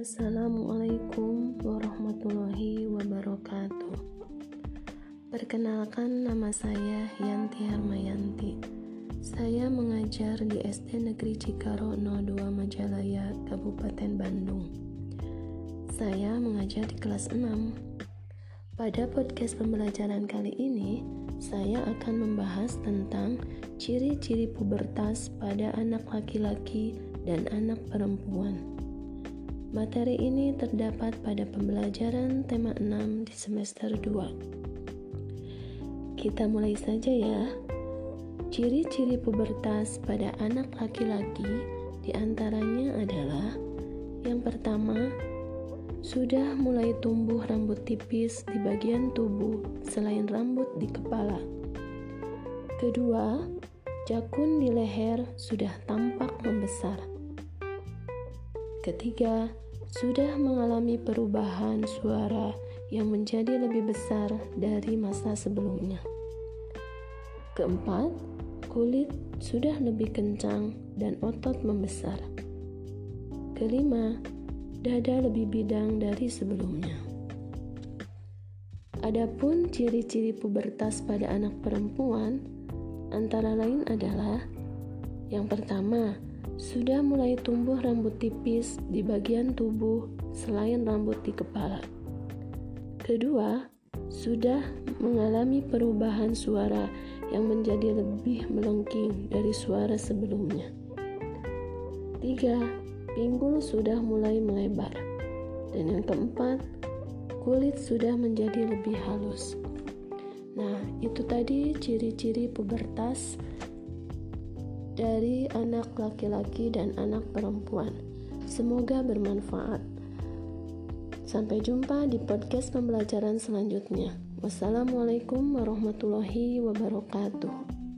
Assalamualaikum warahmatullahi wabarakatuh. Perkenalkan nama saya Yanti Harmayanti. Saya mengajar di SD Negeri Cikaro 02 Majalaya, Kabupaten Bandung. Saya mengajar di kelas 6. Pada podcast pembelajaran kali ini, saya akan membahas tentang ciri-ciri pubertas pada anak laki-laki dan anak perempuan. Materi ini terdapat pada pembelajaran tema 6 di semester 2. Kita mulai saja ya. Ciri-ciri pubertas pada anak laki-laki di antaranya adalah yang pertama, sudah mulai tumbuh rambut tipis di bagian tubuh selain rambut di kepala. Kedua, jakun di leher sudah tampak membesar. Ketiga, sudah mengalami perubahan suara yang menjadi lebih besar dari masa sebelumnya. Keempat, kulit sudah lebih kencang dan otot membesar. Kelima, dada lebih bidang dari sebelumnya. Adapun ciri-ciri pubertas pada anak perempuan antara lain adalah yang pertama, sudah mulai tumbuh rambut tipis di bagian tubuh selain rambut di kepala. Kedua, sudah mengalami perubahan suara yang menjadi lebih melengking dari suara sebelumnya. Tiga, pinggul sudah mulai melebar. Dan yang keempat, kulit sudah menjadi lebih halus. Nah, itu tadi ciri-ciri pubertas dari anak laki-laki dan anak perempuan. Semoga bermanfaat. Sampai jumpa di podcast pembelajaran selanjutnya. Wassalamualaikum warahmatullahi wabarakatuh.